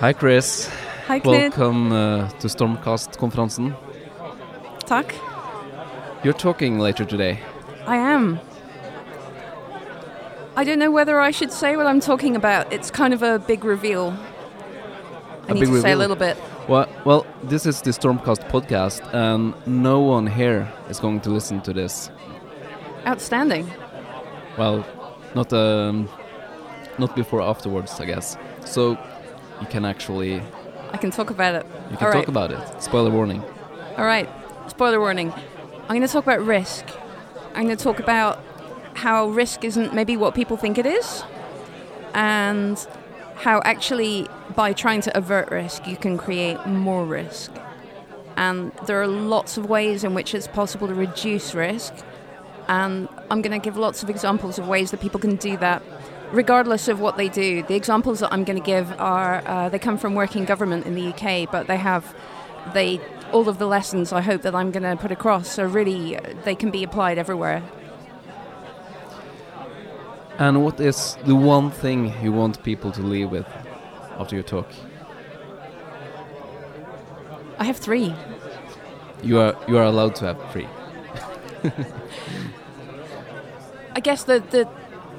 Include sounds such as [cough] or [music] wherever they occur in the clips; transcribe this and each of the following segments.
Hi Chris. Hi Knut. Welcome uh, to Stormkast-konferansen. Takk. You're talking later today. I am. I don't know whether I should say what I'm talking about. It's kind of a big reveal. I A need to say a little bit. Well, well, this is the Stormkast podcast, and no one here is going to listen to this. Outstanding. Well, not um, not before afterwards, I guess. So you can actually I can talk about it. you can All talk right. about it. Spoiler warning. All right. Spoiler warning. I'm going to talk about risk. I'm going to talk about how risk isn't maybe what people think it is, and how actually by trying to avert risk, you can create more risk. And there are lots of ways in which it's possible to reduce risk. And I'm going to give lots of examples of ways that people can do that, regardless of what they do. The examples that I'm going to give are uh, they come from working government in the UK, but they have they all of the lessons I hope that I'm going to put across are really uh, they can be applied everywhere. And what is the one thing you want people to leave with after your talk? I have three. You are you are allowed to have three. I guess the the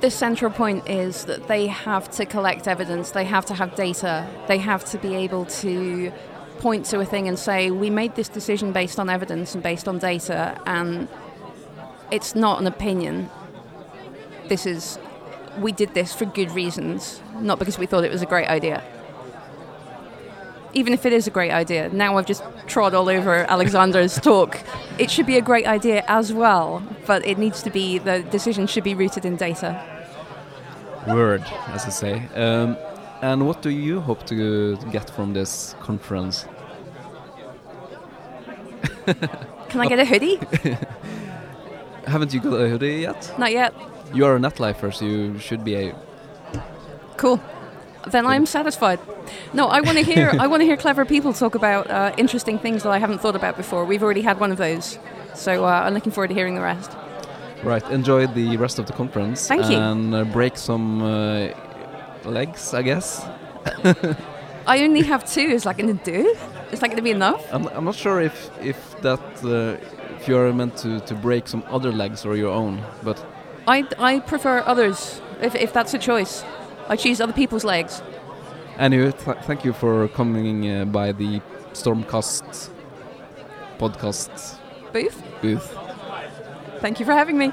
the central point is that they have to collect evidence. They have to have data. They have to be able to point to a thing and say, "We made this decision based on evidence and based on data, and it's not an opinion. This is we did this for good reasons, not because we thought it was a great idea." Even if it is a great idea, now I've just trod all over Alexander's [laughs] talk. It should be a great idea as well, but it needs to be the decision should be rooted in data. Word, as I say. Um, and what do you hope to get from this conference? [laughs] Can I get a hoodie? [laughs] Haven't you got a hoodie yet? Not yet. You are a netlifer, so you should be a. Cool. Then I'm satisfied. No, I want to hear. I want to hear clever people talk about uh, interesting things that I haven't thought about before. We've already had one of those, so uh, I'm looking forward to hearing the rest. Right, enjoy the rest of the conference. Thank you. And uh, break some uh, legs, I guess. [laughs] I only have two. Is that going to do? Is that going to be enough? I'm, I'm not sure if if that uh, if you are meant to, to break some other legs or your own, but I, I prefer others. If, if that's a choice, I choose other people's legs. anyway, th thank you for coming uh, by the Stormkast podcast Booth. booth. Thank you for having me.